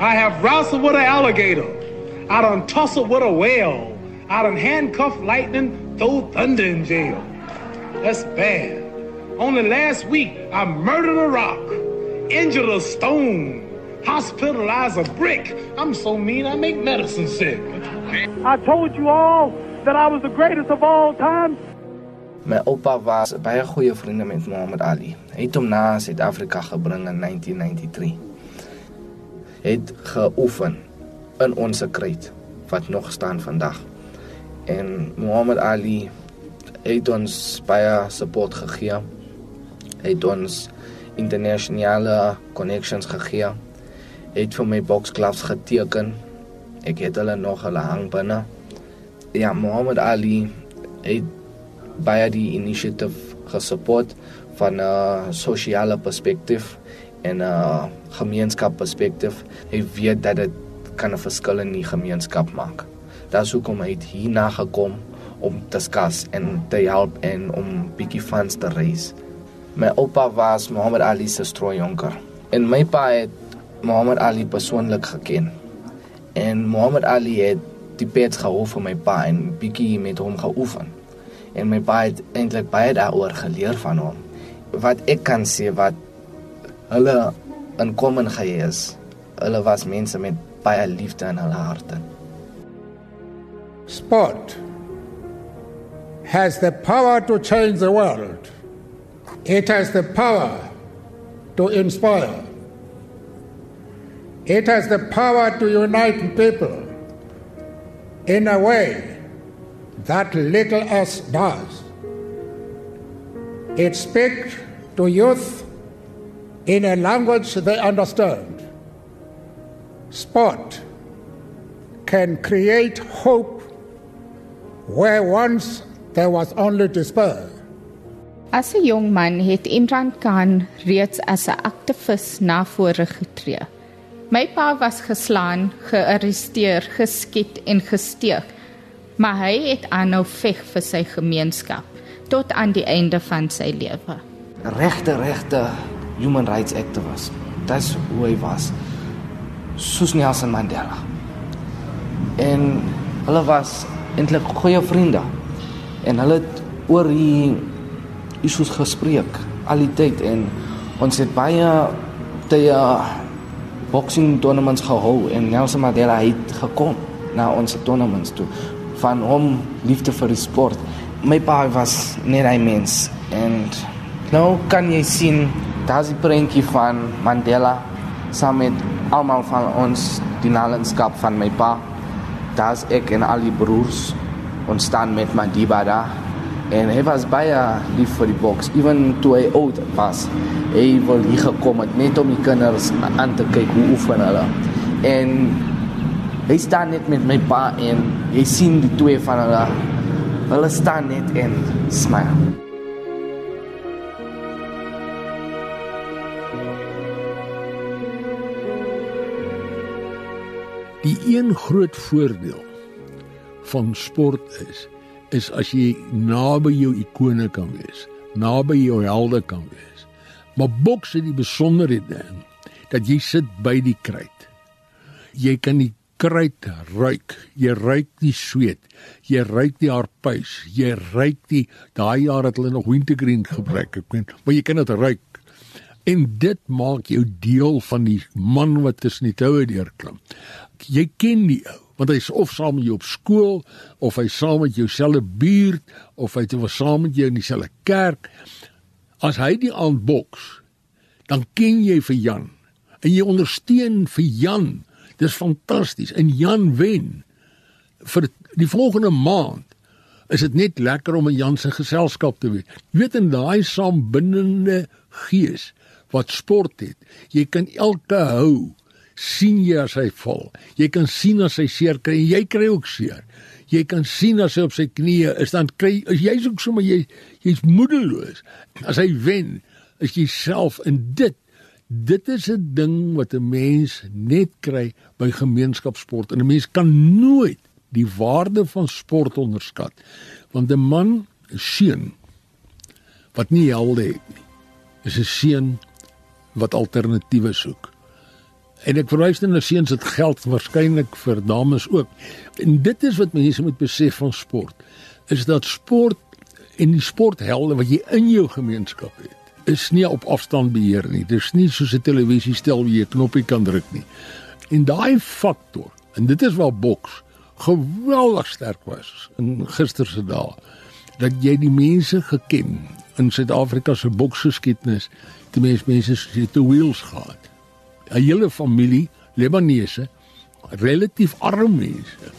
I have wrestled with an alligator. I done tussled with a whale. I done handcuffed lightning, throw thunder in jail. That's bad. Only last week, I murdered a rock, injured a stone, hospitalized a brick. I'm so mean, I make medicine sick. I told you all that I was the greatest of all time. My oupa was baie goeie vriende met Muhammad Ali. Hy het hom na Suid-Afrika gebring in 1993. Het geoefen in ons kruit wat nog staan vandag. En Muhammad Ali het ons baie support gegee. Het ons internasionale connections gegee. Het vir my boksgloves geteken. Ek het hulle nog hulle hang binne. Ja, Muhammad Ali het baie die initiatief gesupport van 'n sosiale perspektief en 'n uh, gemeenskap perspektief. Hy weet dat dit kan 'n verskil in die gemeenskap maak. Daar's hoekom hy hierna gekom om te skas en te help en om bietjie funds te raise. My oupa was Muhammad Ali se strooijonker. En my pa het Muhammad Ali persoonlik geken. En Muhammad Ali het die pets gehou vir my pa en bietjie met hom geoefen en my pa het eintlik baie daaroor geleer van hom. Wat ek kan sê wat hulle in kom en gees. Hulle was mense met baie liefde in hulle harte. Sport has the power to change the world. It has the power to inspire. It has the power to unite people in a way that little else does. It speaks to youth in a language they understand. Sport can create hope where once there was only despair. As 'n jong man het Imran Khan reeds as 'n aktivis na vore getree. My pa was geslaan, gearresteer, geskiet en gesteek maar hy het aanhou veg vir sy gemeenskap tot aan die einde van sy lewe. Regte regte human rights activist. Dis hoe hy was. Soos Nelson Mandela. En hulle was eintlik goeie vriende. En hulle het oor die issues gespreek al die tyd en ons het baie tye boxing tournaments gehou en Nelson Mandela het gekom na ons tournaments toe van hom liefde vir die sport. My pa was net 'n mens en nou kan jy sien daar's 'n prentjie van Mandela saam met almal van ons die nalandskap van my pa. Daar's ek en al die broers ons staan met Madiba daar en hy was baie lief vir die boks ewen toe hy oud was. Hy wil hier gekom het net om die kinders aan te kyk hoe oefen hulle. En Hy staan net met my pa en jy sien die twee van hulle. Hulle staan net en smile. Die een groot voordeel van sport is is as jy naby jou ikone kan wees, naby jou helde kan wees. Maar boks het die besonderhede dat jy sit by die kruit. Jy kan nie kruit ruik. Jy ruik die sweet. Jy ruik die harpuis. Jy ruik die daai jaar het hulle nog wintergreen gebruik. Ek weet, maar jy kan dit ruik. En dit maak jou deel van die man wat tussen die toue deurklim. Jy ken die ou, want hy's of saam met jou op skool of hy's saam met jou selfe buurt of hy't was saam met jou in dieselfde kerk. As hy die aand boks, dan ken jy vir Jan en jy ondersteun vir Jan Dis fantasties. En Jan wen vir die volgende maand. Is dit net lekker om in Jan se geselskap te wees. Jy weet in daai saambindende gees wat sport het. Jy kan elke hou sien jy as hy val. Jy kan sien as hy seer kry en jy kry ook seer. Jy kan sien as hy op sy knieë is dan kry jy's ook sommer jy jy's moedeloos. As hy wen, is jy self in dit Dit is 'n ding wat 'n mens net kry by gemeenskapsport en 'n mens kan nooit die waarde van sport onderskat. Want 'n man, 'n seun wat nie helde het nie, is 'n seun wat alternatiewe soek. En ek verwys net na seuns dit geld waarskynlik vir dames ook. En dit is wat mense moet besef van sport. Is dat sport en die sporthelde wat jy in jou gemeenskap het, is nie op afstand beheer nie. Dis nie soos 'n televisiestel waar jy 'n knoppie kan druk nie. En daai faktor, en dit is waar boks geweldig sterk was in gister se dae, dat jy die mense geken in Suid-Afrika se boksgeskiedenis, die mense mense het die wheels gehad. 'n Hele familie Lebanese, relatief arm mense,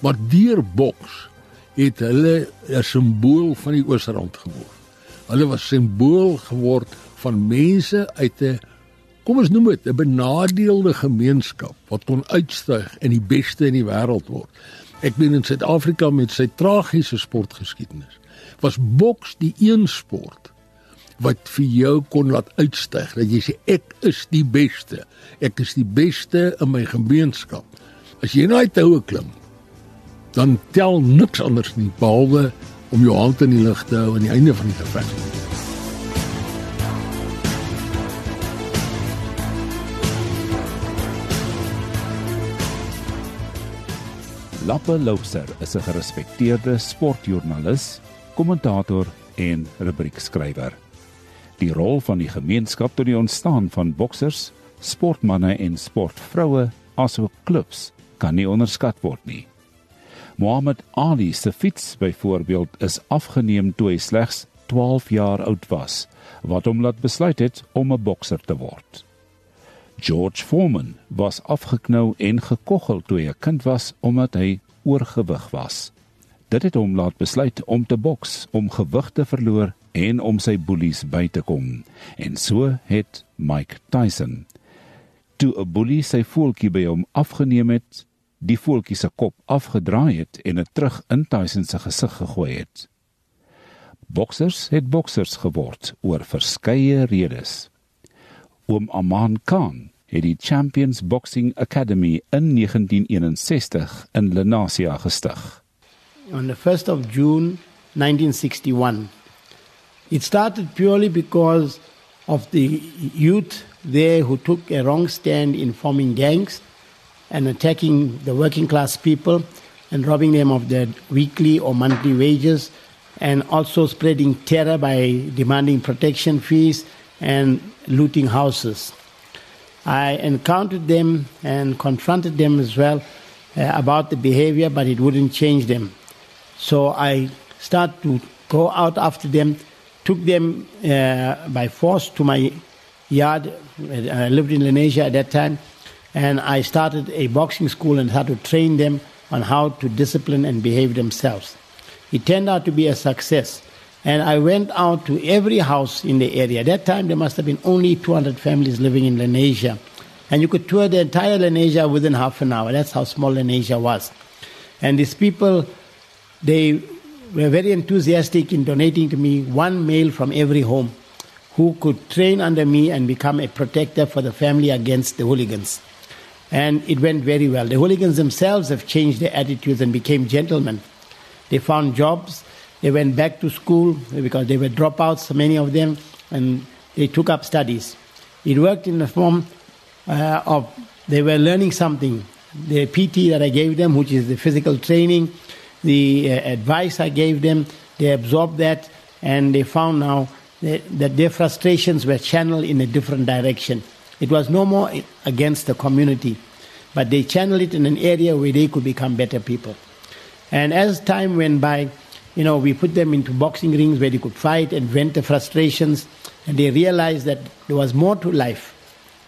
maar deur boks het hulle 'n simbool van die Oosrand geword. Hulle was simbool geword van mense uit 'n kom ons noem dit 'n benadeelde gemeenskap wat kon uitstyg en die beste in die wêreld word. Ek meen in Suid-Afrika met sy tragiese sportgeskiedenis was boks die een sport wat vir jou kon laat uitstyg dat jy sê ek is die beste. Ek is die beste in my gemeenskap. As jy nou uit houe klim, dan tel niks anders nie behalwe om jou hand in die lug te hou aan die einde van die geveg. Lappe Loubser is 'n gerespekteerde sportjoernalis, kommentator en rubriekskrywer. Die rol van die gemeenskap tot die ontstaan van boksers, sportmense en sportvroue asook klubs kan nie onderskat word nie. Muhammad Ali se fiets byvoorbeeld is afgeneem toe hy slegs 12 jaar oud was, wat hom laat besluit het om 'n bokser te word. George Foreman was afgeknou en gekoggel toe hy 'n kind was omdat hy oorgewig was. Dit het hom laat besluit om te boks om gewig te verloor en om sy boelies by te kom. En so het Mike Tyson toe 'n boelie sy voeltjie by hom afgeneem het, die voeltjie se kop afgedraai het en dit terug in Tyson se gesig gegooi het. Boksers het boksers geword oor verskeie redes. Oom Aman Khan het die Champions Boxing Academy in 1961 in Lenasia gestig. On the 1st of June 1961. It started purely because of the youth there who took a wrong stand in forming gangs and attacking the working class people and robbing them of their weekly or monthly wages and also spreading terror by demanding protection fees and looting houses. I encountered them and confronted them as well uh, about the behavior, but it wouldn't change them. So I started to go out after them, took them uh, by force to my yard. I lived in Lenasia at that time and I started a boxing school and had to train them on how to discipline and behave themselves. It turned out to be a success. And I went out to every house in the area. At that time, there must have been only 200 families living in Lenasia. And you could tour the entire Lenasia within half an hour. That's how small Lenasia was. And these people, they were very enthusiastic in donating to me one male from every home who could train under me and become a protector for the family against the hooligans and it went very well. The hooligans themselves have changed their attitudes and became gentlemen. They found jobs, they went back to school because they were dropouts, many of them, and they took up studies. It worked in the form uh, of they were learning something. The PT that I gave them, which is the physical training, the uh, advice I gave them, they absorbed that and they found now that, that their frustrations were channeled in a different direction. It was no more against the community, but they channeled it in an area where they could become better people. And as time went by, you know, we put them into boxing rings where they could fight and vent the frustrations, and they realized that there was more to life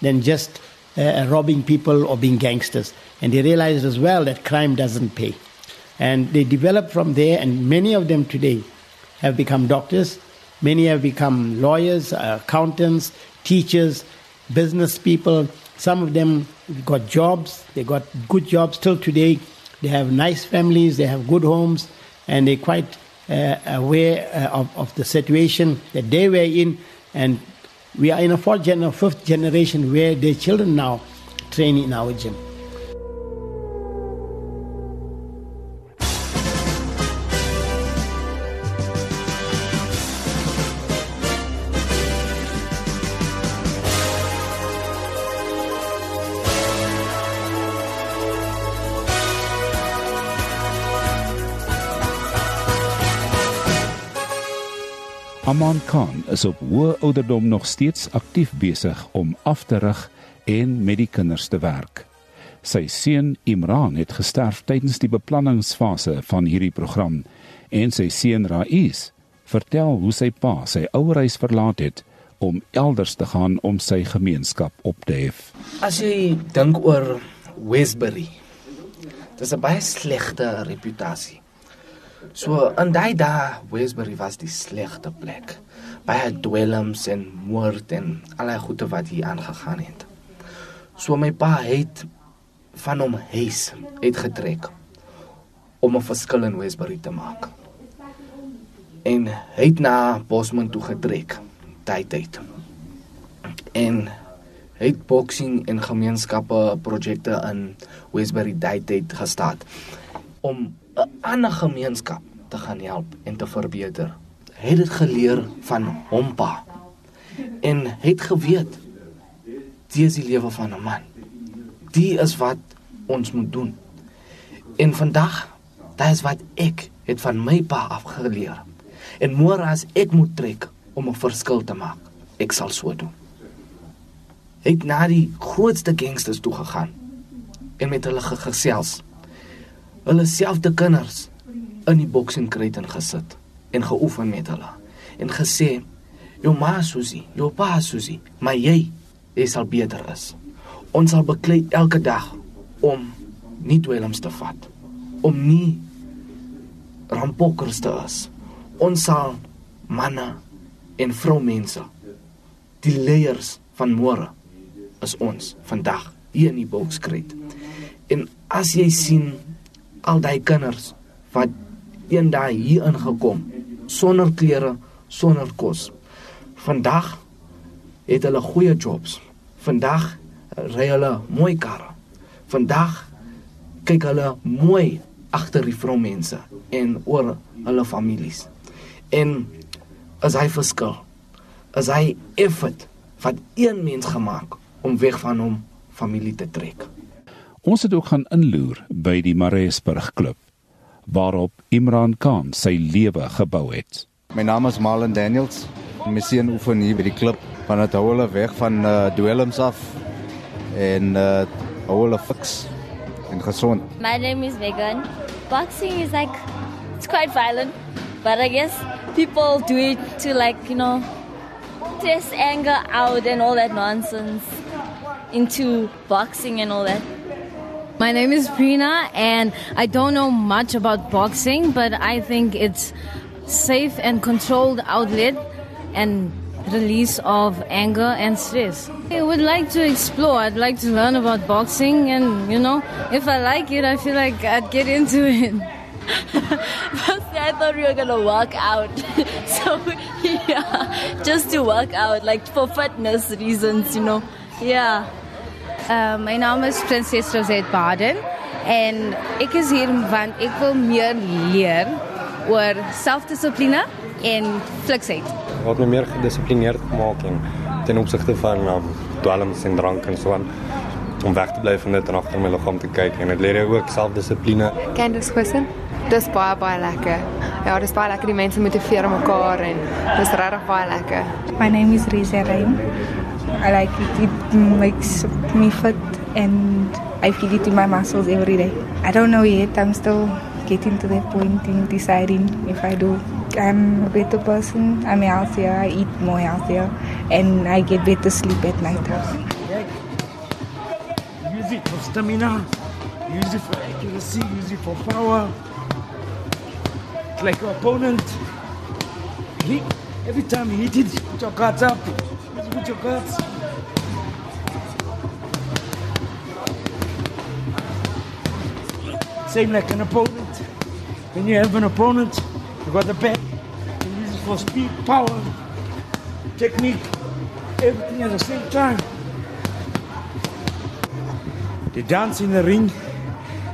than just uh, robbing people or being gangsters. And they realized as well that crime doesn't pay. And they developed from there, and many of them today have become doctors, many have become lawyers, uh, accountants, teachers, business people. Some of them got jobs. They got good jobs till today. They have nice families. They have good homes, and they're quite uh, aware uh, of, of the situation that they were in. And we are in a fourth gen- or fifth generation where their children now train in our gym. Aman Khan is op hoë ouderdom nog steeds aktief besig om af te rig en met die kinders te werk. Sy seun Imran het gesterf tydens die beplanningsfase van hierdie program en sy seun Rais vertel hoe sy pa sy ouerhuis verlaat het om elders te gaan om sy gemeenskap op te hef. As jy dink oor Westbury, dis 'n baie slegte reputasie. So in daai dae Westbury was die slegte plek. Baie dwelms en moord en allerlei goede wat hier aangegaan het. So my pa het van hom huis uitgetrek om 'n verskil in Westbury te maak en hy het na Bosman toe getrek tyd tyd en hy het boksing en gemeenskappe projekte in Westbury tyd tyd gestart om 'n ander gemeenskap te gaan help en te verbeter hy het dit geleer van hom pa en het geweet dit is die lewe van 'n man dit is wat ons moet doen en vandag dit is wat ek het van my pa afgeleer En môre as ek moet trek om 'n verskil te maak, ek sal so doen. Hy het na die grootste gangsters toe gegaan en met hulle gesels. Hulle selfde kinders in die boksing kruit en gesit en geoefen met hulle en gesê jou ma Susie, jou pa Susie, maar jy, jy sal beter is. Ons sal beklei elke dag om nie dwelms te vat, om nie rampokkers te is ons sal manne en vroumense die leiers van môre is ons vandag hier in die Boekskriet. En as jy sien al daai kinders wat eendag hier ingekom sonder klere, sonder kos. Vandag het hulle goeie jobs. Vandag ry hulle mooi karre. Vandag kyk hulle mooi agter die vroumense en oor hulle families en as hy verskil as hy effort wat een mens gemaak om weg van hom familie te trek ons het ook gaan inloer by die Maresburg klub waarop Imran Khan sy lewe gebou het. My naam is Malen Daniels. My seun oefen hier by die klub van dit hou hulle weg van uh, dwelms af en uh, hou hulle fiks en gesond. My name is Megan. Boxing is like it's quite violent but i guess people do it to like you know test anger out and all that nonsense into boxing and all that my name is Prina and I don't know much about boxing but I think it's safe and controlled outlet and release of anger and stress. I would like to explore. I'd like to learn about boxing and you know, if I like it, I feel like I'd get into it. I thought we were gonna work out. so yeah, just to work out, like for fitness reasons, you know. Yeah. Uh, my naam is Princess Rosette Baden en ek is hier want ek wil meer leer oor selfdissipline en fleksheid. Wat my meer gedissiplineerd maak en ten opsigte van um, dwelms en drank en so aan om weg te bly van dit en agter my liggaam te kyk en dit leer jou ook selfdissipline. Candice Quissen. Dis baie baie lekker. Ja, dis baie lekker die mense motiveer mekaar en dis regtig baie lekker. My name is Rize Rain. I like it. It makes me fit and I feel it in my muscles every day. I don't know yet. I'm still getting to that point in deciding if I do. I'm a better person. I'm healthier. I eat more healthier and I get better sleep at night. Use it for stamina. Use it for accuracy. Use it for power like your opponent. He, every time you hit it, put your cards up. Put your cards. Same like an opponent. When you have an opponent, you got the back. You use it for speed, power, technique, everything at the same time. They dance in the ring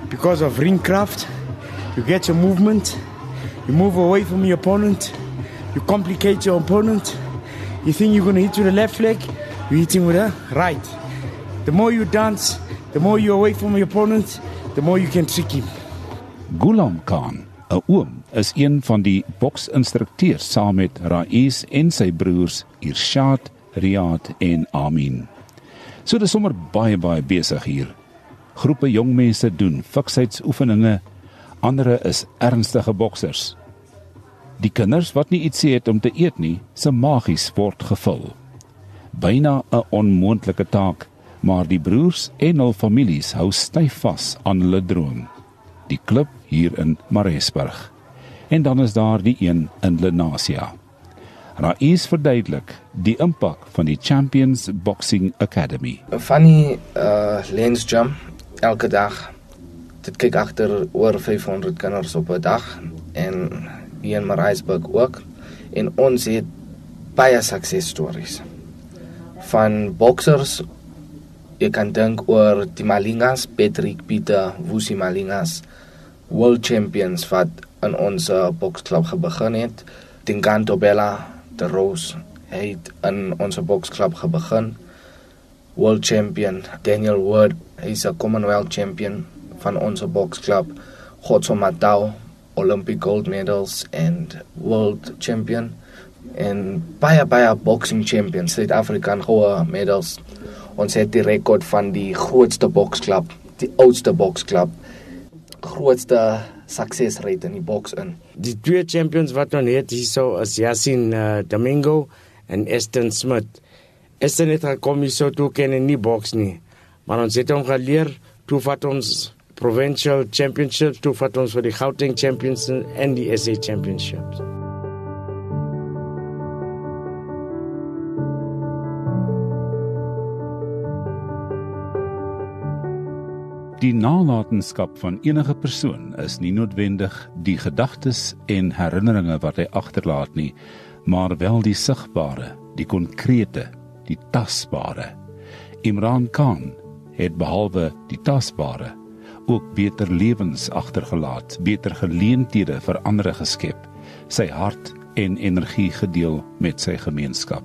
because of ring craft. You get your movement you move away from your opponent. You complicate your opponent. You think you're going to hit with the left leg, you're hitting with the right. The more you dance, the more you're away from your opponent, the more you can trick him. Gulam Khan 'n Oom is een van die boksinstrukteurs saam met Rais en sy broers Irshad, Riyad en Amin. So dis sommer baie baie besig hier. Groepe jong mense doen fiksheidsoefeninge, ander is ernstige boksers. Die kinders wat nie iets het om te eet nie, se magies word gevul. Byna 'n onmoontlike taak, maar die broers en hul families hou styf vas aan hulle droom. Die klub hier in Maresburg. En dan is daar die een in Lenasia. Rais verduidelik die impak van die Champions Boxing Academy. Van die uh, Lens Gym elke dag dit kyk agter oor 500 kinders op 'n dag en hier in Maresburg ook. En ons het baie suksesstories van boksers jy kan dink oor die Malingas Patrick Pieter Wusi Malingas world champions wat in ons boksklub begin het. Dinganto Bella the Rose het in ons boksklub begin world champion Daniel Wood hy's 'n commonwealth champion van ons boksklub. Khotso Matao Olympic gold medals and world champion en baie baie boxing champions Suid-African goue medals. Ons het die rekord van die grootste boksklub, die oudste boksklub, grootste suksesrate in die boks in. Die twee champions wat ons het hierso is Yasin uh, Domingo en Eston Smith. Eston het gekom hierso toe ken in nie boks nie, maar ons het hom geleer toe vat ons provincial championships toe vat ons vir die Gauteng champions en die SA championships. Die nalatenskap van enige persoon is nie noodwendig die gedagtes en herinneringe wat hy agterlaat nie, maar wel die sigbare, die konkrete, die tasbare. Imran Khan het behalwe die tasbare ook beter lewens agtergelaat, beter geleenthede vir ander geskep, sy hart en energie gedeel met sy gemeenskap.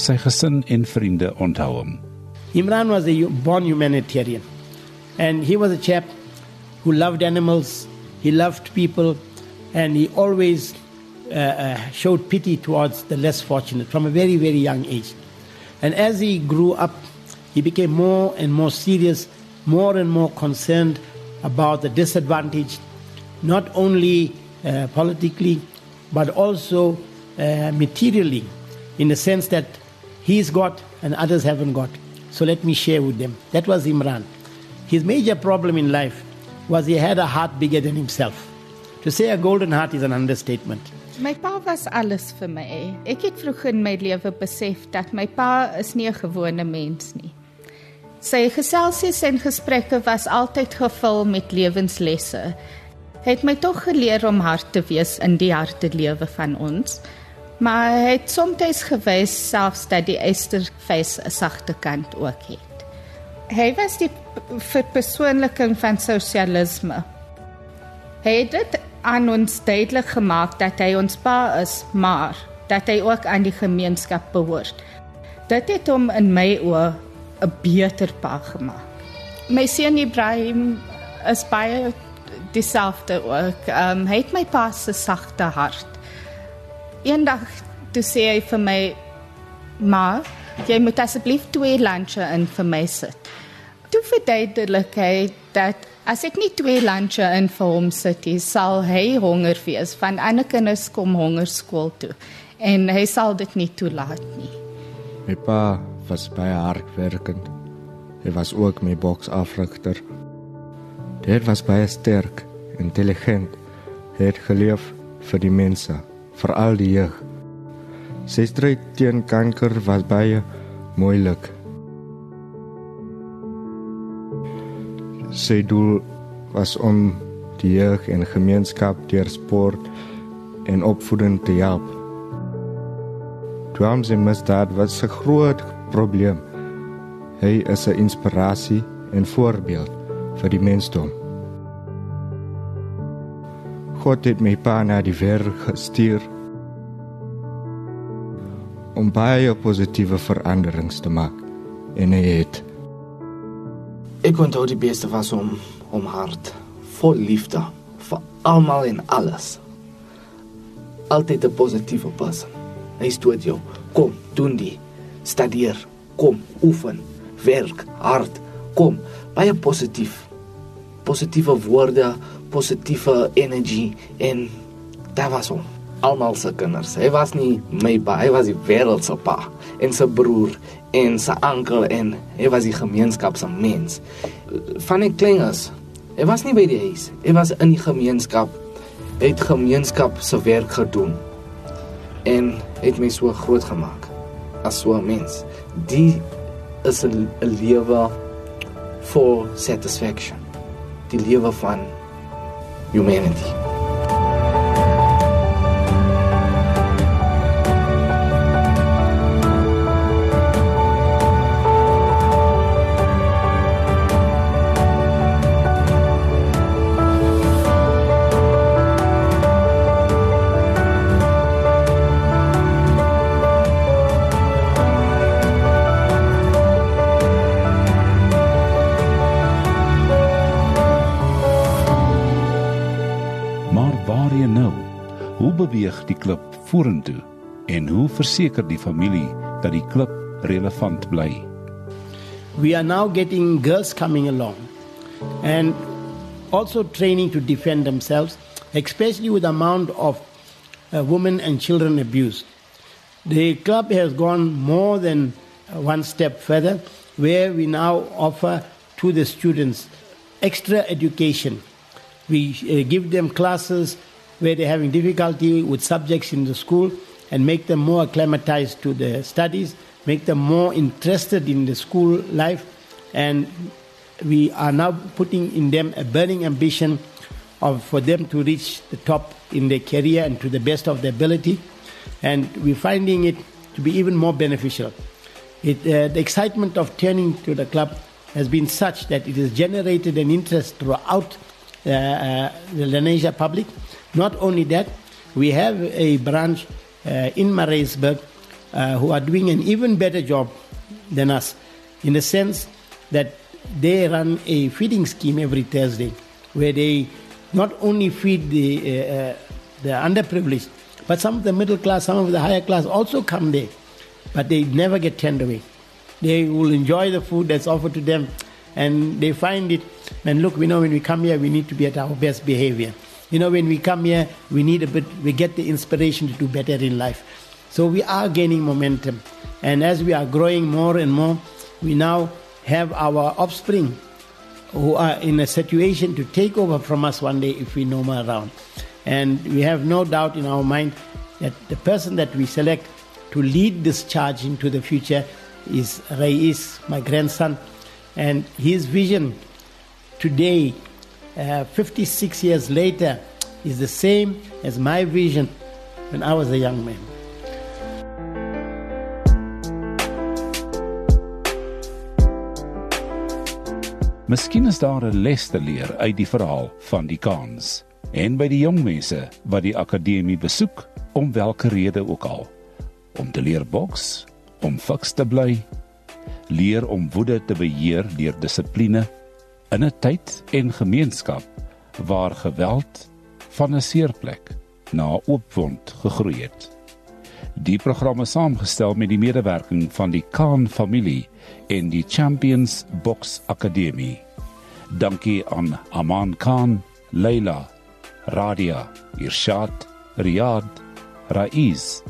Sy gesin en vriende onthou hom. Imran was a born humanitarian. And he was a chap who loved animals, he loved people, and he always uh, uh, showed pity towards the less fortunate from a very, very young age. And as he grew up, he became more and more serious, more and more concerned about the disadvantaged, not only uh, politically, but also uh, materially, in the sense that he's got and others haven't got. So let me share with them. That was Imran. His major problem in life was he had a heart bigger than himself. To say a golden heart is an understatement. My pa was alles vir my. Ek het vroeg in my lewe besef dat my pa is nie 'n gewone mens nie. Sy geselsies en gesprekke was altyd gevul met lewenslesse. Het my tog geleer om hard te wees in die harde lewe van ons. Maar het soms gewys selfs dat die eysterface 'n sagte kant ook het. Hy was die verpersoonliking van sosialisme. Hy het dit aan ons duidelik gemaak dat hy ons pa is, maar dat hy ook aan die gemeenskap behoort. Dit het hom in my oë 'n beter pa gemaak. My seun Ibrahim is baie dieselfde ook. Ehm um, hy het my pa se sagte hart. Eendag toe sê hy vir my: "Ma, jy moet asseblief twee lunche in vir my sit." toe verduidelik hy dat as ek nie twee lunche in vir hom sit nie, sal hy honger wees van ander kinders kom honger skool toe en hy sal dit nie toelaat nie. My pa was baie hardwerkend. Hy was ook my boksafrigter. Hy was baie sterk, intelligent. Het geleef vir die mense, vir al die jeug. Sy stryd teen kanker was baie moeilik. Sy doel was om die jeug en gemeenskap deur sport en opvoeding te help. Dwams en misdaad was 'n groot probleem. Hy is 'n inspirasie en voorbeeld vir die mensdom. God het my pa na die wêreld gestuur om baie positiewe veranderings te maak en hy het Ek kon toe die beste was om om hart vol liefde vir almal en alles. Altyd 'n positiewe persoon. Hy stoot jou. Kom, doen dit. Studeer. Kom, oefen. Werk hard. Kom, baie positief. Positiewe woorde, positiewe energie en daar was hom. Almal se kinders. Hy was nie my pa, hy was die wêreld se pa en sy broer en sy oom en hy was die gemeenskap se mens. Van die klingers. Hy was nie by die huis. Hy was in die gemeenskap. Hy het gemeenskap se werk gedoen en het my so groot gemaak as so 'n mens. Die is 'n lewe for satisfaction. Die lewe van humanity. Vorentoe en hoe verseker die familie dat die klub relevant bly? We are now getting girls coming along and also training to defend themselves, especially with the amount of uh, women and children abuse. The club has gone more than one step further, where we now offer to the students extra education. We uh, give them classes where they're having difficulty with subjects in the school and make them more acclimatized to the studies, make them more interested in the school life. And we are now putting in them a burning ambition of, for them to reach the top in their career and to the best of their ability. And we're finding it to be even more beneficial. It, uh, the excitement of turning to the club has been such that it has generated an interest throughout uh, uh, the Lenasia public not only that, we have a branch uh, in Mareisburg uh, who are doing an even better job than us in the sense that they run a feeding scheme every Thursday where they not only feed the, uh, uh, the underprivileged, but some of the middle class, some of the higher class also come there, but they never get turned away. They will enjoy the food that's offered to them, and they find it. And look, we know when we come here, we need to be at our best behavior. You know, when we come here, we need a bit, we get the inspiration to do better in life. So we are gaining momentum. And as we are growing more and more, we now have our offspring who are in a situation to take over from us one day if we no more around. And we have no doubt in our mind that the person that we select to lead this charge into the future is Rais, my grandson. And his vision today uh, 56 years later is the same as my vision when I was a young man. Miskien is daar 'n les te leer uit die verhaal van die kans en by die jong mense wat die akademie besoek om watter rede ook al om te leer boks, om fiks te bly, leer om woede te beheer deur dissipline in 'n tyd en gemeenskap waar geweld van 'n seerplek na 'n oopwond gegroei het. Die program is saamgestel met die medewerking van die Khan familie en die Champions Box Akademie. Dankie aan Aman Khan, Leila, Radia, Irshad, Riyad, Raiz,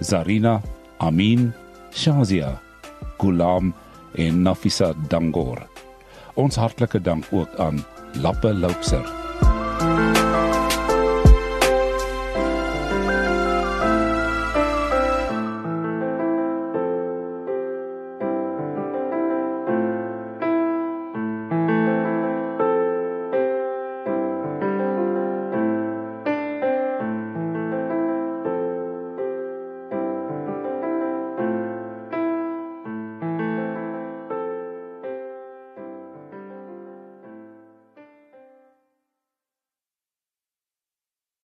Zarina, Amin, Shazia, Gulam en Nafisa Dangor. Ons hartlike dank ook aan Lappe Loupser.